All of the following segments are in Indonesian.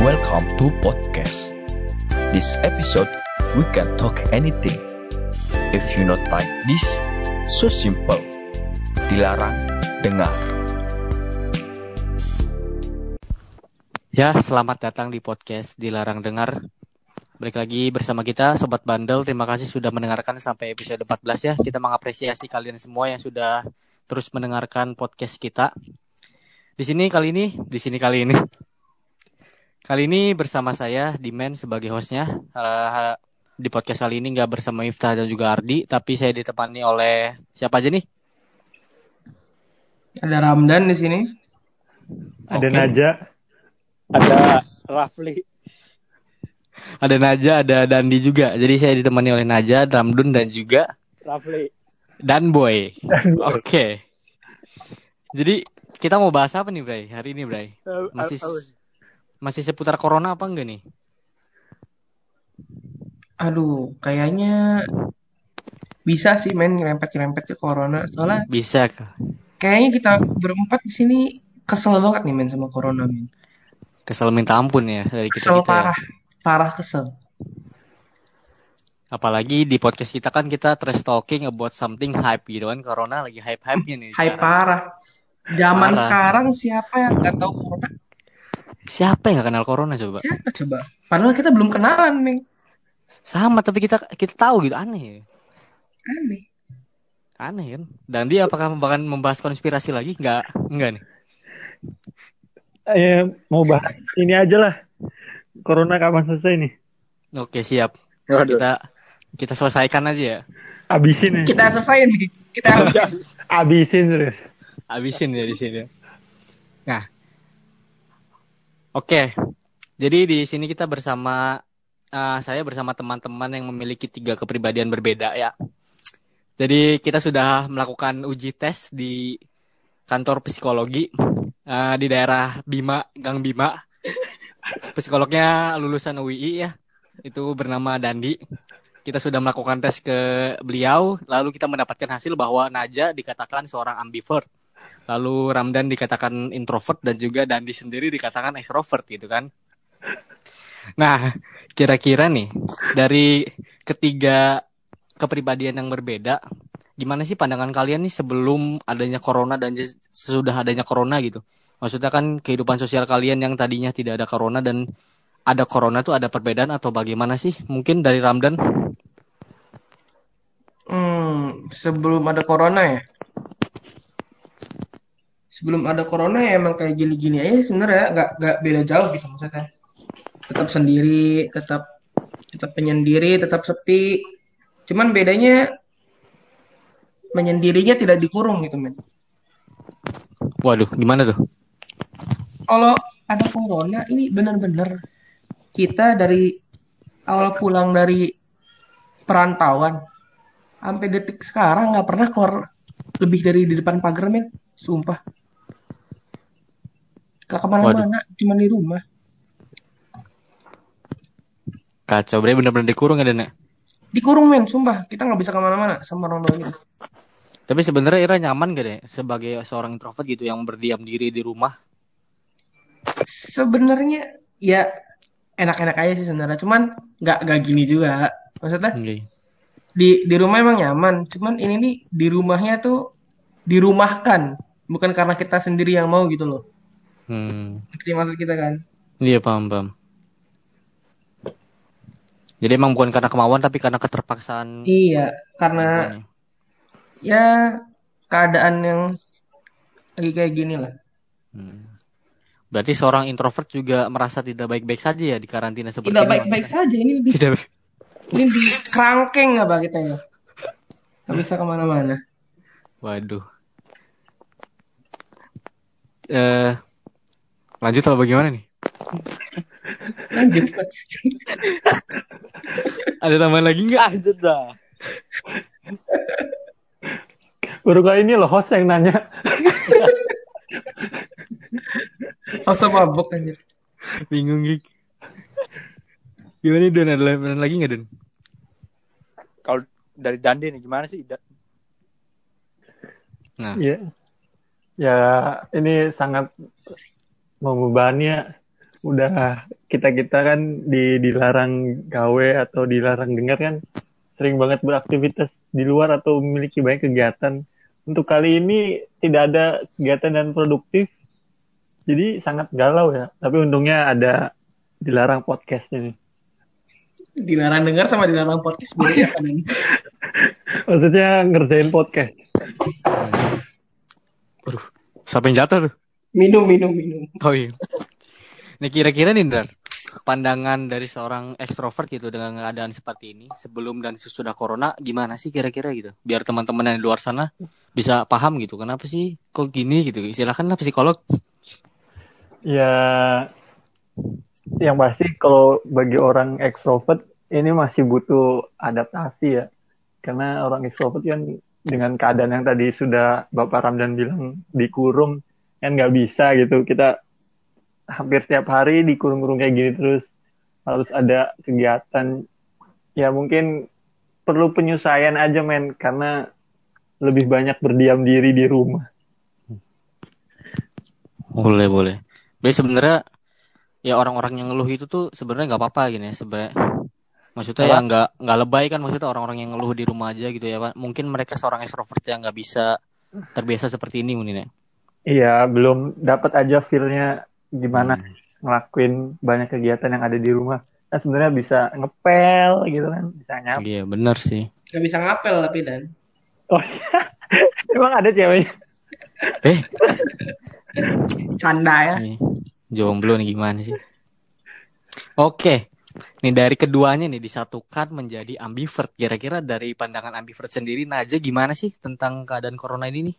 Welcome to podcast. This episode we can talk anything. If you not like this, so simple. Dilarang dengar. Ya, selamat datang di podcast Dilarang Dengar. Balik lagi bersama kita, Sobat Bandel. Terima kasih sudah mendengarkan sampai episode 14 ya. Kita mengapresiasi kalian semua yang sudah terus mendengarkan podcast kita. Di sini kali ini, di sini kali ini. Kali ini bersama saya, Dimen sebagai hostnya. Di podcast kali ini nggak bersama Miftah dan juga Ardi, tapi saya ditemani oleh siapa aja nih? Ada Ramdan di sini. Ada Oke. Naja, ada Rafli. Ada Naja, ada Dandi juga. Jadi saya ditemani oleh Naja, Ramdun, dan juga Rafli. Dan Boy. Oke. Jadi kita mau bahas apa nih, Bray? Hari ini, Bray? Masih masih seputar corona apa enggak nih? Aduh, kayaknya bisa sih main nyerempet-nyerempet ke corona. Soalnya Bisa kah? kayaknya kita berempat di sini kesel banget nih men sama corona men. Kesel minta ampun ya dari kita Kesel kita. parah, parah kesel. Apalagi di podcast kita kan kita trash talking about something hype gitu kan. Corona lagi hype-hype-nya nih. Hai sekarang. parah. Zaman Parah. sekarang siapa yang nggak tahu corona? Siapa yang gak kenal corona coba? Siapa coba? Padahal kita belum kenalan men. Sama tapi kita kita tahu gitu aneh. ya. Aneh. Aneh kan? Dan dia apakah bahkan membahas konspirasi lagi? Enggak, enggak nih. Eh, mau bahas ini aja lah. Corona kapan selesai nih? Oke, siap. Kita kita selesaikan aja ya. Abisin ya. Kita selesai nih. Kita Abisin terus. Habisin ya di sini. Nah, oke. Jadi di sini kita bersama eh, saya bersama teman-teman yang memiliki tiga kepribadian berbeda ya. Jadi kita sudah melakukan uji tes di kantor psikologi eh, di daerah Bima, Gang Bima. Psikolognya lulusan UII ya. Itu bernama Dandi. Kita sudah melakukan tes ke beliau, lalu kita mendapatkan hasil bahwa Naja dikatakan seorang ambivert. Lalu Ramdan dikatakan introvert dan juga Dandi sendiri dikatakan extrovert gitu kan. Nah, kira-kira nih dari ketiga kepribadian yang berbeda, gimana sih pandangan kalian nih sebelum adanya corona dan sesudah adanya corona gitu? Maksudnya kan kehidupan sosial kalian yang tadinya tidak ada corona dan ada corona tuh ada perbedaan atau bagaimana sih? Mungkin dari Ramdan? Hmm, sebelum ada corona ya. Sebelum ada corona ya emang kayak gini-gini aja sebenarnya nggak nggak beda jauh gitu maksudnya. Tetap sendiri, tetap tetap penyendiri, tetap sepi. Cuman bedanya menyendirinya tidak dikurung gitu men. Waduh, gimana tuh? Kalau ada corona ini benar-benar kita dari awal pulang dari perantauan sampai detik sekarang nggak pernah keluar lebih dari di depan pagar men sumpah gak ke mana-mana cuma di rumah. Kacau, bre. Bener-bener dikurung ya ya? dikurung men sumpah kita nggak bisa ke mana-mana sama orang kita. Tapi sebenarnya Ira nyaman gak deh sebagai seorang introvert gitu yang berdiam diri di rumah? sebenarnya ya enak-enak aja sih sebenarnya. Cuman nggak nggak gini juga. Maksudnya di di rumah emang nyaman. Cuman ini nih di rumahnya tuh dirumahkan. Bukan karena kita sendiri yang mau gitu loh Hmm. ngerti maksud kita kan Iya paham paham. Jadi emang bukan karena kemauan tapi karena keterpaksaan. iya karena ya keadaan yang lagi kayak gini lah Hmm. Berarti seorang introvert juga merasa tidak baik-baik saja ya di karantina seperti tidak ini. baik-baik saja ini di, Tidak. ini di kerangkeng apa kita ya nggak bisa ke mana-mana Waduh. Eh, lanjut apa bagaimana nih? lanjut Ada tambahan lagi nggak? Lanjut dah. Baru kali ini loh host yang nanya. Masa mabok anjir Bingung gig. Gimana nih, Don? Ada tambahan lagi nggak Don? Kalau dari Dandi nih gimana sih? Nah, Iya. Ya, ini sangat membebani ya. udah kita kita kan di dilarang gawe atau dilarang dengar kan sering banget beraktivitas di luar atau memiliki banyak kegiatan. Untuk kali ini tidak ada kegiatan dan produktif, jadi sangat galau ya. Tapi untungnya ada dilarang podcastnya nih. Dilarang dengar sama dilarang podcast beda nih? Maksudnya ngerjain podcast. Aduh, siapa yang jatuh tuh? Minum, minum, minum. Oh iya. Nih kira-kira nih Ndar, pandangan dari seorang ekstrovert gitu dengan keadaan seperti ini sebelum dan sesudah corona gimana sih kira-kira gitu? Biar teman-teman yang di luar sana bisa paham gitu. Kenapa sih kok gini gitu? Silakanlah psikolog. Ya, yang pasti kalau bagi orang ekstrovert ini masih butuh adaptasi ya. Karena orang ekstrovert kan dengan keadaan yang tadi sudah Bapak Ramdan bilang dikurung kan nggak bisa gitu. Kita hampir setiap hari dikurung-kurung kayak gini terus harus ada kegiatan. Ya mungkin perlu penyesuaian aja men karena lebih banyak berdiam diri di rumah. Boleh, boleh. Jadi sebenarnya ya orang-orang yang ngeluh itu tuh sebenarnya nggak apa-apa gini ya sebenarnya. Maksudnya Apa? ya nggak nggak lebay kan maksudnya orang-orang yang ngeluh di rumah aja gitu ya Pak. Mungkin mereka seorang ekstrovert yang nggak bisa terbiasa seperti ini mungkin ya. Iya, belum dapat aja feel-nya gimana Hmm. ngelakuin banyak kegiatan yang ada di rumah. Kan sebenarnya bisa ngepel gitu kan, bisa nyap. Iya benar sih. Gak bisa ngapel tapi dan. Oh iya. Emang ada ceweknya? Eh, Canda ya. nih, jomblo nih gimana sih? Oke, nih dari keduanya nih disatukan menjadi ambivert. Kira-kira dari pandangan ambivert sendiri, Naja gimana sih tentang keadaan corona ini nih?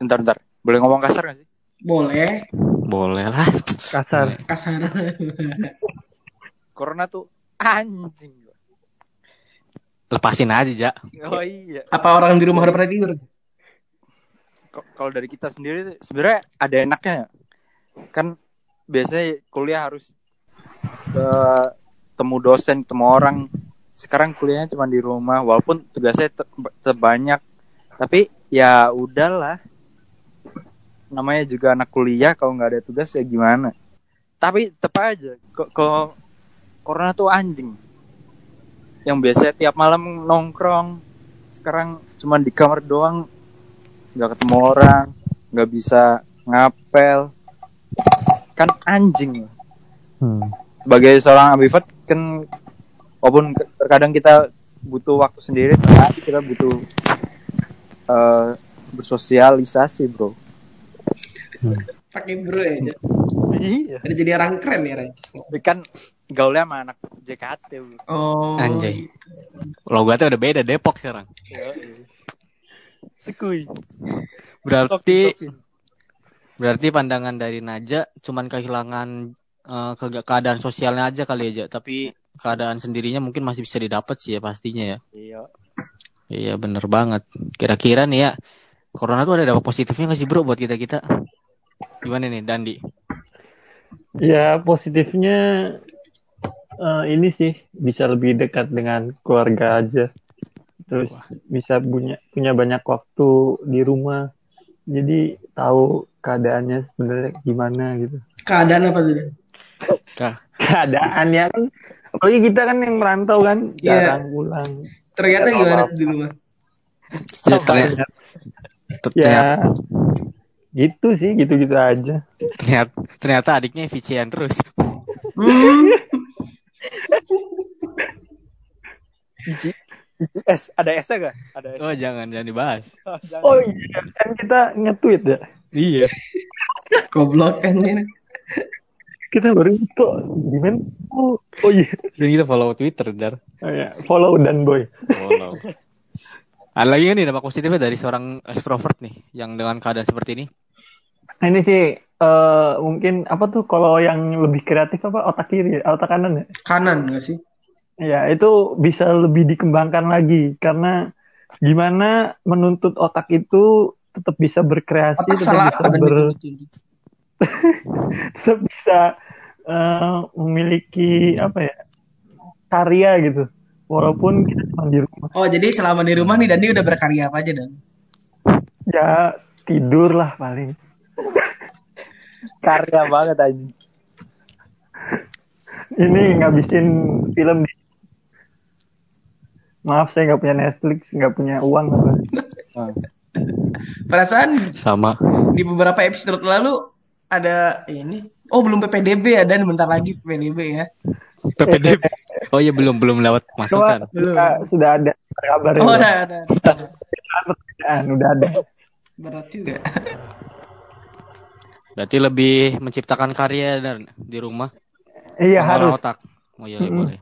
Bentar, bentar. Boleh ngomong kasar gak sih? Boleh. Boleh lah. Kasar. Kasar. Corona tuh anjing. Lepasin aja, Ja. Oh iya. Apa orang di rumah udah pernah tidur? Kalau dari kita sendiri sebenarnya ada enaknya. ya. Kan biasanya kuliah harus ke temu dosen, ketemu orang. Sekarang kuliahnya cuma di rumah walaupun tugasnya te- sebanyak. Tapi ya udahlah. Namanya juga anak kuliah kalau nggak ada tugas ya gimana. Tapi tetap aja kok kalau corona tuh anjing. Yang biasanya tiap malam nongkrong sekarang cuma di kamar doang nggak ketemu orang nggak bisa ngapel kan anjing Hmm. sebagai seorang ambivert kan walaupun terkadang kita butuh waktu sendiri tapi kita butuh eh, bersosialisasi bro Pakai bro ya. Iya jadi orang keren ya, Ray. Tapi kan gaulnya sama anak JKT bro Oh. Anjay. Logatnya udah beda Depok sekarang. Sekui. Berarti berarti pandangan dari Naja cuman kehilangan eh, ke- keadaan sosialnya aja kali aja, tapi keadaan sendirinya mungkin masih bisa didapat sih ya pastinya ya. Iya. Iya bener banget. Kira-kira nih ya, corona tuh ada dampak positifnya nggak sih bro buat kita kita? Gimana nih Dandi? Ya positifnya eh, ini sih bisa lebih dekat dengan keluarga aja. Terus bisa punya punya banyak waktu di rumah. Jadi tahu keadaannya sebenarnya gimana gitu. Keadaan apa tuh? Dan? Kah? Keadaannya kan apalagi kita kan yang merantau kan Iya. jarang pulang. Ternyata gimana di rumah? Ya, ternyata, ternyata, Ya gitu sih gitu-gitu aja. ternyata, ternyata adiknya efisien terus. Hmm. S ada S nya gak? Ada S. Oh jangan jangan dibahas. Jangan. Oh iya kan kita nge-tweet ya. Iya. Goblok kan ini. Kita baru itu gimana? Oh, oh iya. Dan kita follow Twitter dar. Oh, iya. Follow dan boy. Follow. Ada lagi nih dampak positifnya dari seorang extrovert nih yang dengan keadaan seperti ini? Nah, ini sih eh mungkin apa tuh kalau yang lebih kreatif apa otak kiri, otak kanan ya? Kanan gak sih? Ya, itu bisa lebih dikembangkan lagi karena gimana menuntut otak itu tetap bisa berkreasi, Otak tetap salah bisa ber, tetap bisa eh, memiliki apa ya karya gitu. Walaupun kita cuma di rumah. Oh jadi selama di rumah nih Dandi udah berkarya apa aja dan? Ya tidur lah paling. Karya banget anjing. Ini ngabisin film di Maaf saya nggak punya Netflix, nggak punya uang. apa. Perasaan Sama. di beberapa episode lalu ada ini. Oh belum PPDB ya dan bentar lagi PPDB ya. PPDB. Oh iya belum belum lewat masukan. Belum. sudah, sudah ada kabar Oh ada ada. Pekerjaan, udah ada. Berat juga. Berarti lebih menciptakan karya dan di rumah. Iya harus. otak. Oh iya Mm-mm. boleh.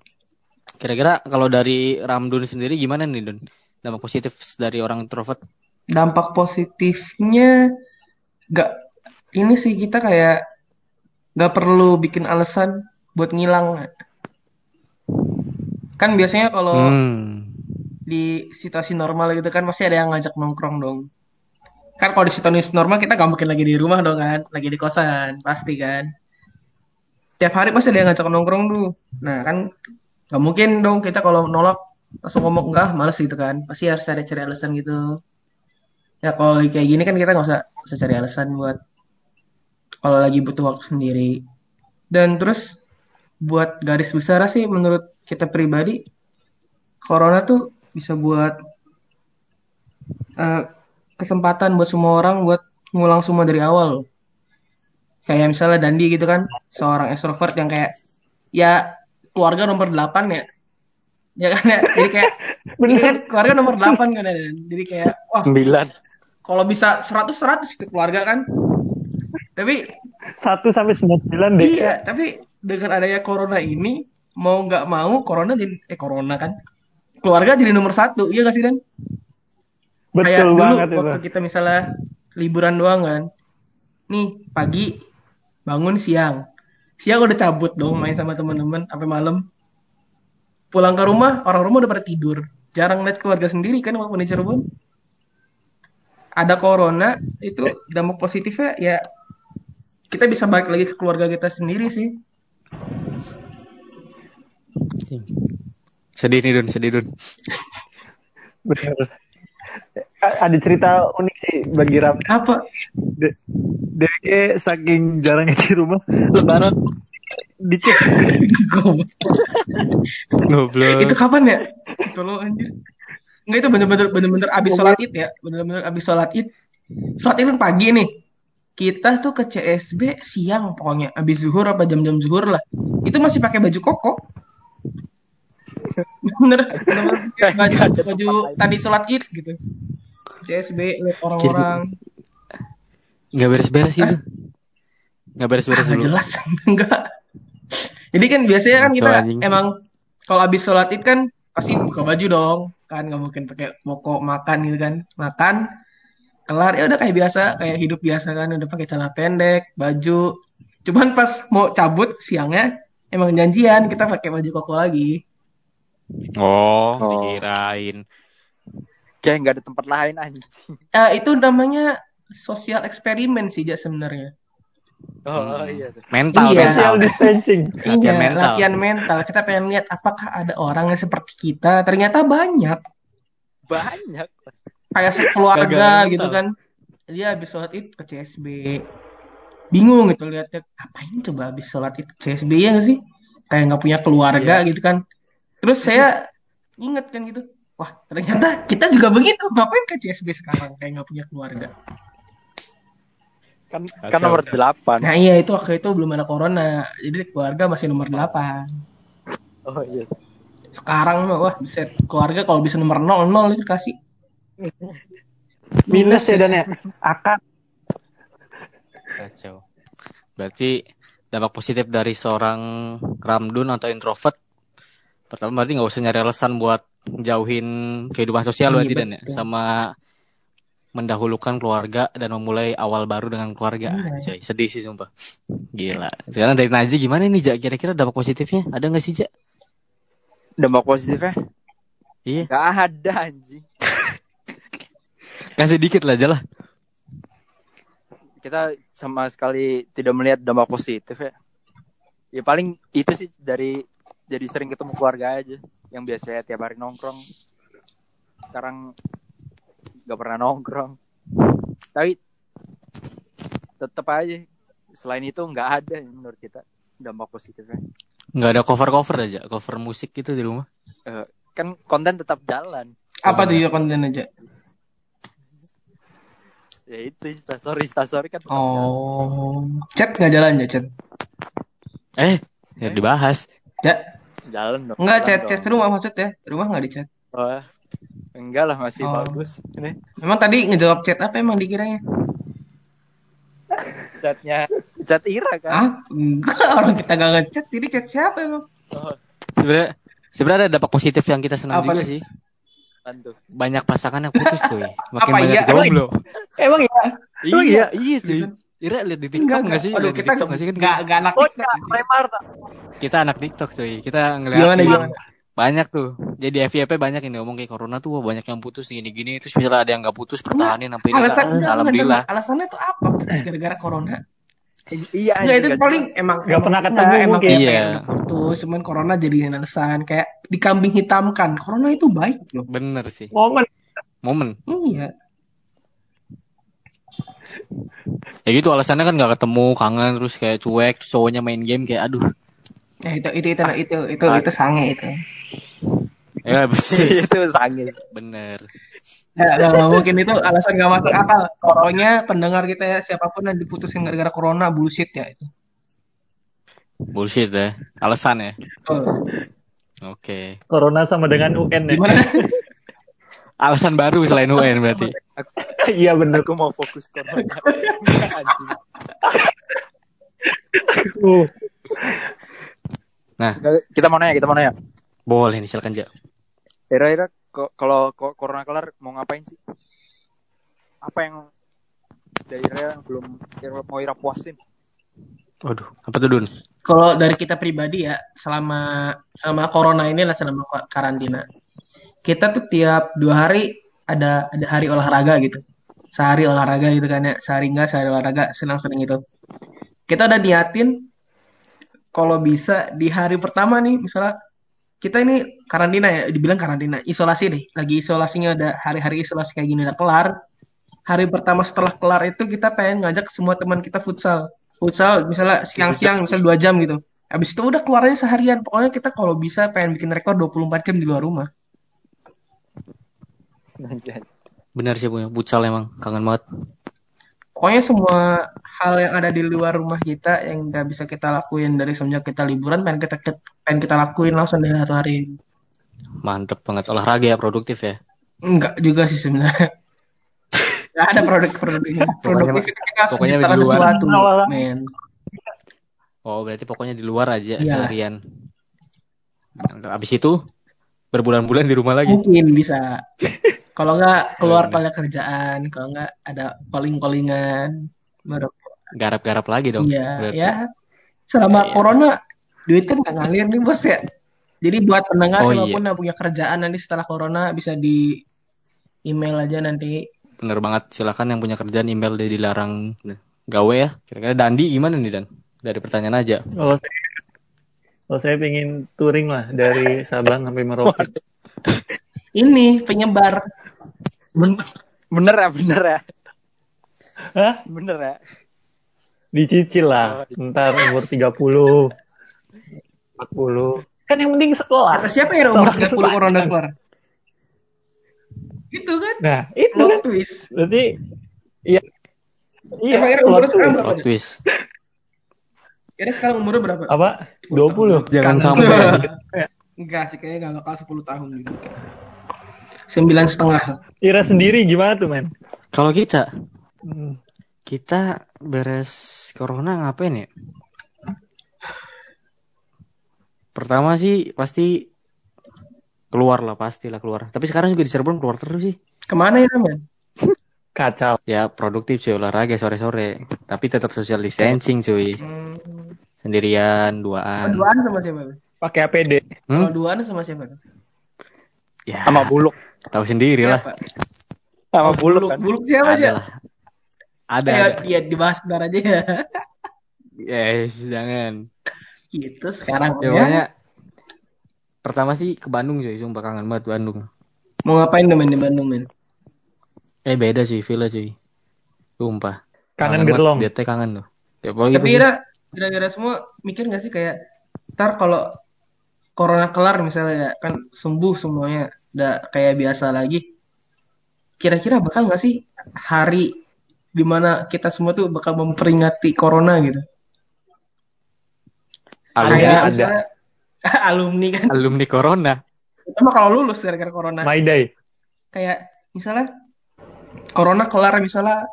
Kira-kira kalau dari Ramdun sendiri gimana nih Dun? Dampak positif dari orang introvert? Dampak positifnya gak ini sih kita kayak gak perlu bikin alasan buat ngilang. Kan biasanya kalau Hmm. di situasi normal gitu kan pasti ada yang ngajak nongkrong dong. Kan kalau di normal kita gak mungkin lagi di rumah dong kan, lagi di kosan pasti kan. Tiap hari pasti yang ngajak nongkrong tuh. Nah kan gak mungkin dong kita kalau nolak langsung ngomong enggak males gitu kan. Pasti harus ada cari alasan gitu. Ya kalau kayak gini kan kita nggak usah, nggak usah cari alasan buat kalau lagi butuh waktu sendiri. Dan terus buat garis besar sih menurut kita pribadi corona tuh bisa buat eh, kesempatan buat semua orang buat ngulang semua dari awal. Kayak misalnya Dandi gitu kan, seorang extrovert yang kayak ya keluarga nomor 8 ya. Ya kan ya, jadi kayak ini kan keluarga nomor 8 kan ya. Jadi kayak wah Sembilan. kalau bisa 100 100 itu keluarga kan. Tapi Satu sampai sembilan deh. iya, tapi dengan adanya corona ini mau nggak mau corona jadi eh corona kan. Keluarga jadi nomor satu, iya gak sih Dan? Kayak Betul dulu banget itu. waktu kita misalnya liburan doang kan. Nih, pagi bangun siang. Siang udah cabut dong main sama teman-teman sampai malam. Pulang ke rumah, orang rumah udah pada tidur. Jarang lihat keluarga sendiri kan walaupun di Cirebon. Ada corona, itu dampak positifnya ya kita bisa balik lagi ke keluarga kita sendiri sih. Sedih nih Dun, sedih Dun. Bener. Ada cerita unik sih bagi Ram. Apa? De- DG saking jarangnya di rumah, lebaran dicek. Goblok. itu kapan ya? Tolong anjir. Enggak itu bener-bener bener-bener abis sholat id ya, bener-bener abis sholat id. Sholat id kan pagi nih. Kita tuh ke CSB siang pokoknya, abis zuhur apa jam-jam zuhur lah. Itu masih pakai baju koko. Bener, bener, baju, baju tadi sholat id gitu. CSB lihat orang-orang. Nggak beres-beres itu. Nggak beres-beres Ah, dulu. jelas enggak. Jadi kan biasanya kan kita anjing. emang kalau habis sholat id kan pasti buka baju dong, kan nggak mungkin pakai pokok makan gitu kan, makan kelar ya udah kayak biasa, kayak hidup biasa kan, udah pakai celana pendek, baju. Cuman pas mau cabut siangnya emang janjian kita pakai baju koko lagi. Oh, Oh. dikirain. Kayak nggak ada tempat lain anjing. Eh, itu namanya sosial eksperimen sih Ja sebenarnya. Oh Hmm. iya. Mental, Iya. mental. Distancing. Latihan iya, mental. latihan mental. Kita pengen lihat apakah ada orang yang seperti kita. Ternyata banyak. Banyak. kayak sekeluarga gitu kan dia habis sholat id ke CSB bingung gitu lihatnya ngapain coba habis sholat id ke CSB ya nggak sih kayak nggak punya keluarga Iya. gitu kan terus saya inget kan gitu wah ternyata kita juga begitu ngapain ke CSB sekarang kayak nggak punya keluarga Kan kan nomor delapan. nah iya itu waktu itu belum ada corona jadi keluarga masih nomor 8 Oh iya. sekarang mah wah bisa keluarga kalau bisa nomor 00 itu kasih Minus ya dan ya. Akan Kacau. Berarti dampak positif dari seorang Ramdun atau introvert pertama berarti nggak usah nyari alasan buat jauhin kehidupan sosial Iya, berarti dan ya sama mendahulukan keluarga dan memulai awal baru dengan keluarga. Iya. Anjay, sedih sih sumpah. Gila. Sekarang dari Najib gimana nih, Jak? Kira-kira dampak positifnya ada nggak sih, Jak? Dampak positifnya Iya. nggak ada anjing. Kasih dikit lah, aja lah. Kita sama sekali tidak melihat dampak positif ya. Ya paling itu sih dari jadi sering ketemu keluarga aja yang biasanya tiap hari nongkrong. Sekarang nggak pernah nongkrong. Tapi tetap aja selain itu nggak ada yang menurut kita. dampak positifnya. Nggak ada cover-cover aja, cover musik gitu di rumah. Eh, kan konten tetap jalan. Apa tuh ya konten aja? Ya itu instastory, instastory kan tetap jalan. Oh, chat nggak jalan ya chat? Eh, ya dibahas. Ya, Jalan dong. nggak jalan chat chat rumah maksudnya? Rumah nggak di chat? Oh, enggak lah masih Oh. bagus. Ini Emang tadi ngejawab chat apa emang dikiranya? chatnya chat Ira kan. Ah, enggak orang kita nggak ngechat, jadi chat siapa emang? Oh, Sebenarnya sebenarnya ada dampak positif yang kita senang Apa juga nih? sih. apaan tuh? Banyak pasangan yang putus cuy. Makin Apa banyak iya? jomblo. Emang ya? Iya, iya, iya cuy. Ira lihat di TikTok Enggak, nggak sih? Aduh, kita TikTok nggak sih kan? nggak nggak anak Oh TikTok. ya, Lemar. Kita anak TikTok cuy. Kita Gimana gimana? banyak tuh. Jadi FYP banyak ini ngomong kayak corona tuh wah, banyak yang putus gini-gini. Terus misalnya ada yang nggak putus pertahanin sampai ini. Alasan Ah, enggak, alhamdulillah. enggak, alasannya tuh apa? Gara-gara corona? Iya, Enggak itu paling jelas. emang Nggak pernah ketemu enggak, emang mungkin. Iya. putus, cuman corona jadi alasan kayak dikambing hitamkan. Corona itu baik loh. Bener sih. Momen. Momen. Iya. Ya gitu alasannya kan nggak ketemu, kangen terus kayak cuek, cowoknya main game kayak aduh. Ya itu itu itu itu itu itu sange itu. Ya besis. itu sangis. Bener. Ya, nggak nggak mungkin itu alasan nggak masuk akal. Pokoknya pendengar kita ya siapa pun yang diputusin gara-gara corona bullshit ya itu. Bullshit ya. Alasan ya. Betul. Oke. Corona sama dengan UN ya. Gimana? Alasan baru selain UN berarti. Iya bener. Aku mau fokus corona. Uh, Nah, Nggak, Kita mau nanya, kita mau nanya. boleh nih silakan Ja. Ira, Ira, ko- kalau corona kelar mau ngapain sih? Apa yang dari Ira yang belum Ira mau Ira puasin? Waduh, apa tuh Dun? Kalau dari kita pribadi ya, selama selama corona ini lah selama karantina, kita tuh tiap dua hari ada ada hari olahraga gitu. Sehari olahraga gitu kan ya, sehari enggak, sehari olahraga, senang-senang gitu. Kita udah niatin kalau bisa di hari pertama nih, misalnya kita ini karantina ya, dibilang karantina, isolasi deh. Lagi isolasinya ada hari-hari isolasi kayak gini udah kelar. Hari pertama setelah kelar itu kita pengen ngajak semua teman kita futsal. Futsal misalnya siang-siang, misalnya dua jam gitu. Habis itu udah keluarnya seharian. Pokoknya kita kalau bisa pengen bikin rekor 24 jam di luar rumah. Bener sih punya futsal emang kangen banget. Pokoknya semua hal yang ada di luar rumah kita yang nggak bisa kita lakuin dari semenjak kita liburan pengen kita pengen kita lakuin langsung dari satu hari. Mantep banget olahraga ya produktif ya. Enggak juga sih sebenarnya. Gak ada produk-produknya. Produktif itu kita harus pokoknya menciptakan di luar. sesuatu, men. Oh berarti pokoknya di luar aja Iya. seharian. Abis itu berbulan-bulan di rumah lagi. Mungkin bisa. Kalau nggak keluar Bener. pada kerjaan, kalau nggak ada calling-callingan, baru Garap-garap lagi dong. Iya, berarti. ya. Selama Iya. corona duit kan nggak ngalir nih bos ya. Jadi buat pendengar Oh, siapa pun yang punya kerjaan nanti setelah corona bisa di email aja nanti. Bener banget. Silakan yang punya kerjaan email dia dilarang gawe ya. Kira-kira Dandi gimana nih Dan? Dari pertanyaan aja. kalau saya, kalau saya pengen touring lah dari Sabang sampai Merauke. Ini penyebar. Bener, bener ya, bener ya. Hah? Bener ya. Dicicil lah. Ntar umur 30, 40. Kan yang penting sekolah. Kata siapa ya umur Sama 30 corona keluar? Itu kan Nah, itu plot kan. twist. Berarti, iya. Iya, Emang umur sekarang twist. berapa? Twist. Kira sekarang umurnya berapa? Apa? 20. Jangan Kan- sampai. Enggak sih, kayaknya nggak bakal 10 tahun gitu. Sembilan setengah. Ira sendiri gimana tuh, men? Kalau kita, Hmm. kita beres corona ngapain ya? Pertama sih pasti keluar lah pasti lah keluar. Tapi sekarang juga di Cirebon keluar terus sih. Ke mana ya, men? Kacau. Ya produktif cuy olahraga sore-sore. Tapi tetap social distancing cuy. Sendirian, duaan. Duaan sama siapa? Pakai APD. Kalau Hmm? duaan sama siapa? Ya, Sama buluk. Tahu sendiri lah. Sama Oh, buluk kan. Buluk siapa sih? Ada. Ya, ya dibahas ntar aja ya. Yes, jangan. Gitu sekarang Ya, ya. pokoknya pertama sih ke Bandung cuy, sumpah kangen banget Bandung. Mau ngapain tuh men di Bandung men? Eh beda cuy, villa cuy. Sumpah. Kangen banget, gerlong. Dia teh kangen tuh. Ya, Tapi pas- Ira kira-kira semua mikir nggak sih kayak ntar kalau corona kelar misalnya ya kan sembuh semuanya udah kayak biasa lagi. Kira-kira bakal nggak sih hari di mana kita semua tuh bakal memperingati corona gitu? Alumni kayak ada. alumni kan. Alumni corona. Cuma kalau lulus gara-gara corona? My Day. kayak misalnya corona kelar misalnya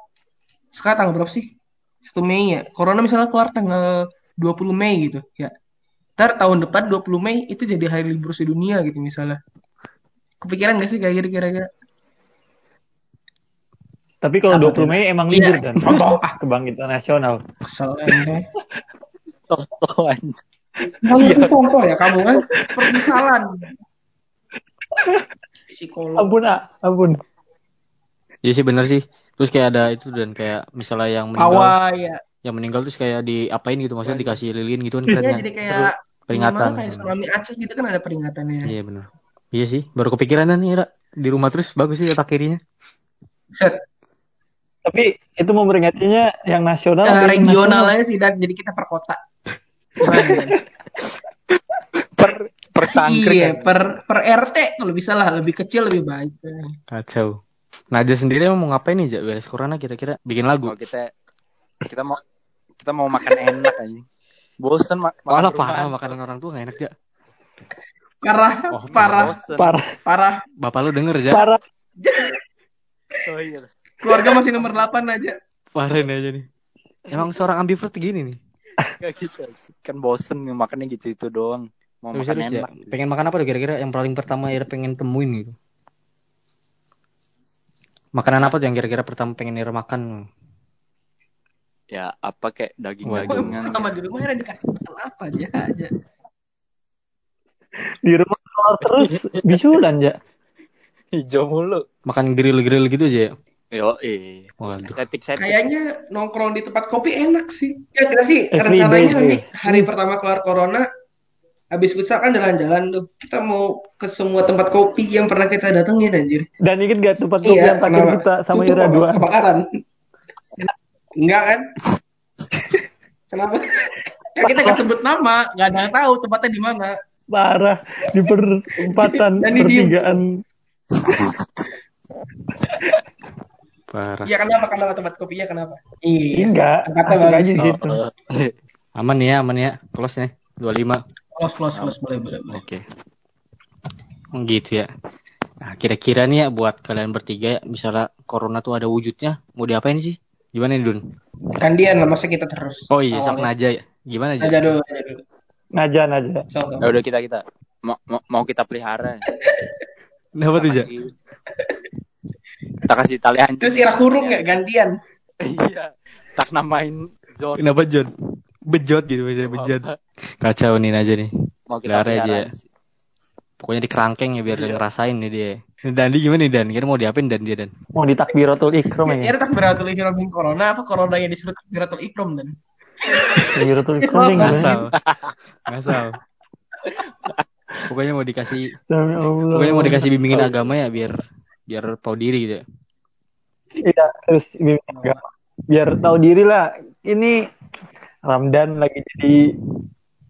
sekarang tanggal berapa sih? 1 Mei ya. Corona misalnya kelar tanggal 20 Mei gitu ya. Ntar tahun depan 20 Mei itu jadi hari libur sedunia gitu misalnya kepikiran gak sih kayak gitu kira-kira Tapi kalau 20 tuh? Mei emang Iya. libur kan? Contoh ah Kebangkitan nasional. kesel. Totoan. Kamu itu contoh ya kamu kan permisalan psikolog Ampun, ah, ampun. Iya sih bener sih. Terus kayak ada itu dan kayak misalnya yang meninggal, awal ya yang meninggal terus kayak diapain gitu maksudnya dikasih lilin gitu kan Iya, jadi kayak peringatan. kayak tsunami Aceh gitu kan ada peringatannya Iya bener. Iya sih, baru kepikiran nih Ra. Di rumah terus bagus sih otak kirinya. set Tapi itu memperingatinya yang nasional Eh, atau yang regional nasional? aja sih dan jadi kita per kota? Per per iya per per RT kalau bisa lah lebih kecil lebih baik Kacau. Naja sendiri mau ngapain nih Jak beres corona kira-kira? Bikin lagu. Kalau kita kita mau kita mau makan enak aja. Bosen mak makan Walah rumah. parah makanan orang tua gak enak Jak. Parah Oh, parah Bosen. Parah, parah Bapak lu denger Jak. parah. Oh iya. keluarga masih nomor 8 aja Parahin aja nih. Emang seorang ambivert gini nih. Kayak gitu. Kan bosen makannya gitu itu doang. Mau Tapi makan ya. enak. Pengen makan apa tuh kira-kira yang paling pertama ya pengen temuin gitu. Makanan apa tuh yang kira-kira pertama pengen Ira makan? Ya apa kayak daging-dagingan. sama di rumah ada dikasih makan apa aja aja Di rumah keluar terus bisulan ya. Hijau mulu. Makan grill-grill gitu aja ya. Yo, eh. Kayaknya nongkrong di tempat kopi enak sih ya kira sih Every rencananya day, nih hari pertama keluar corona habis futsal kan jalan-jalan tuh kita mau ke semua tempat kopi yang pernah kita datengin anjir Dan inget gak tempat kopi yang terakhir kita sama Ira dua? Kebakaran. Enggak kan? Kenapa? Kan kita nggak sebut nama, nggak ada yang tahu tempatnya di mana. Parah di perempatan pertigaan. Parah. Iya kenapa? Kenapa tempat kopinya kenapa? Iya. Enggak, Tempatnya asik bagus aja di situ. Oh, Aman ya, aman ya. Close nih. 25. Close, close, close. Boleh, boleh, boleh. Oke. Oh, gitu ya. Nah, kira-kira nih ya buat kalian bertiga ya, misalnya corona tuh ada wujudnya, mau diapain sih? Gimana nih, Dun? Gandian lah, masa kita terus. Oh iya, sok Awalnya. Naja ya. Gimana aja? Aja dulu, aja dulu. Naja, naja. So, Ya udah kita kita mau mau, mau kita pelihara. Kenapa tuh, Ja? Kita kasih tali anjing. Terus Ira kurung ya, gantian. Iya. Tak namain John. Kenapa John? Bejot gitu misalnya bejot. Kacau nih Naja nih. Mau kita Pelihara aja ya. Pokoknya di kerangkeng ya biar dia Iya. ngerasain nih dia. Dan dia gimana nih Dan? Kira mau diapain Dan dia Dan? Mau ditakbiratul ikram ya. Ira tak beratul ikram min corona apa coronanya disuruh beratul ikram dan. Takbiratul ikram nih? Ngasal. Ngasal. Pokoknya mau dikasih pokoknya mau dikasih bimbingan agama ya biar biar tahu diri gitu ya. Iya, terus bimbing agama. biar tahu diri lah. Ini Ramdan lagi jadi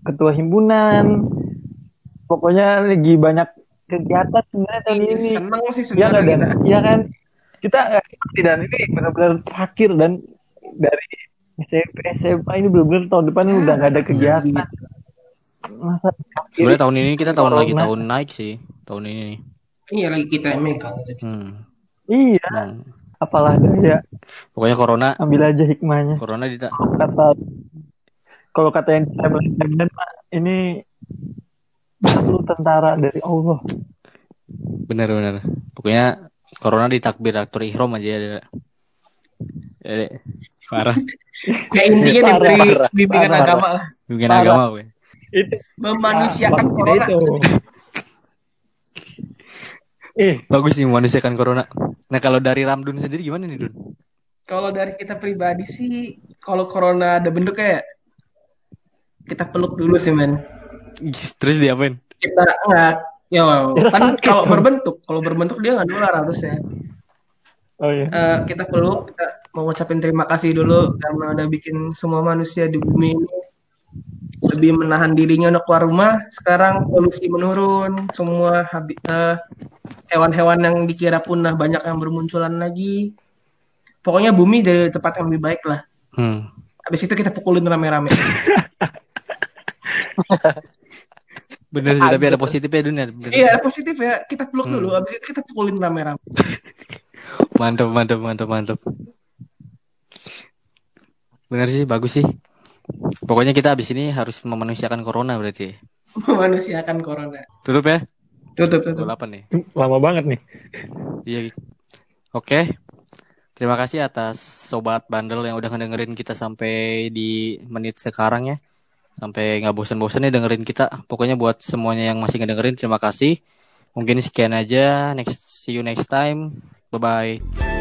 ketua himpunan. Pokoknya lagi banyak kegiatan sebenarnya tahun ini. Seneng sih Iya nggak sebenarnya dan? kita. Iya kan? Kita nggak seperti dan ini benar-benar terakhir dan dari SMP SMA ini benar-benar tahun depan ini udah nggak ada kegiatan. Masa Sebenarnya tahun ini kita tahun lagi Corona. tahun naik sih. Tahun ini nih. Iya lagi kita yang megang. Hmm. Iya, Emang. apalah daya. Pokoknya corona Ambil aja hikmahnya. corona di Kata kalau kata yang Ramdan Pak, ini satu tentara dari Allah. bener bener. Pokoknya corona di takbiratul ihram aja ya. Eh, parah. Ya intinya diberi bimbingan agama lah. Bimbingan agama gue. Itu Memanusiakan Ah, corona. itu. Eh, Bagus nih memanusiakan corona. Nah kalau dari Ramdun sendiri gimana nih Dun? Kalau dari kita pribadi sih, kalau corona ada bentuknya ya, kita peluk dulu sih men. Terus diapain? Kita nggak, ya kan kalau berbentuk, kalau berbentuk dia nggak nular harusnya. oh iya. Eh, kita peluk, kita mau ngucapin terima kasih dulu karena udah bikin semua manusia di bumi ini lebih menahan dirinya untuk keluar rumah. Sekarang polusi menurun, semua eh, hewan-hewan yang dikira punah banyak yang bermunculan lagi. Pokoknya bumi jadi tempat yang lebih baik lah. Hmm. Habis itu kita pukulin rame-rame. Bener sih, tapi ada positifnya dunia. Bener Iya, ada positif ya. Kita peluk Hmm. dulu, habis itu kita pukulin rame-rame. Mantap, mantap, mantap, mantap. Bener sih, bagus sih. Pokoknya kita habis ini harus memanusiakan corona berarti. Memanusiakan corona. Tutup ya? Tutup, tutup. 28 nih. Lama banget nih. Iya. Oke. Terima kasih atas sobat bandel yang udah ngedengerin kita sampai di menit sekarang ya. Sampai nggak bosan-bosan ya dengerin kita. Pokoknya buat semuanya yang masih ngedengerin terima kasih. Mungkin sekian aja. Next see you next time. Bye bye.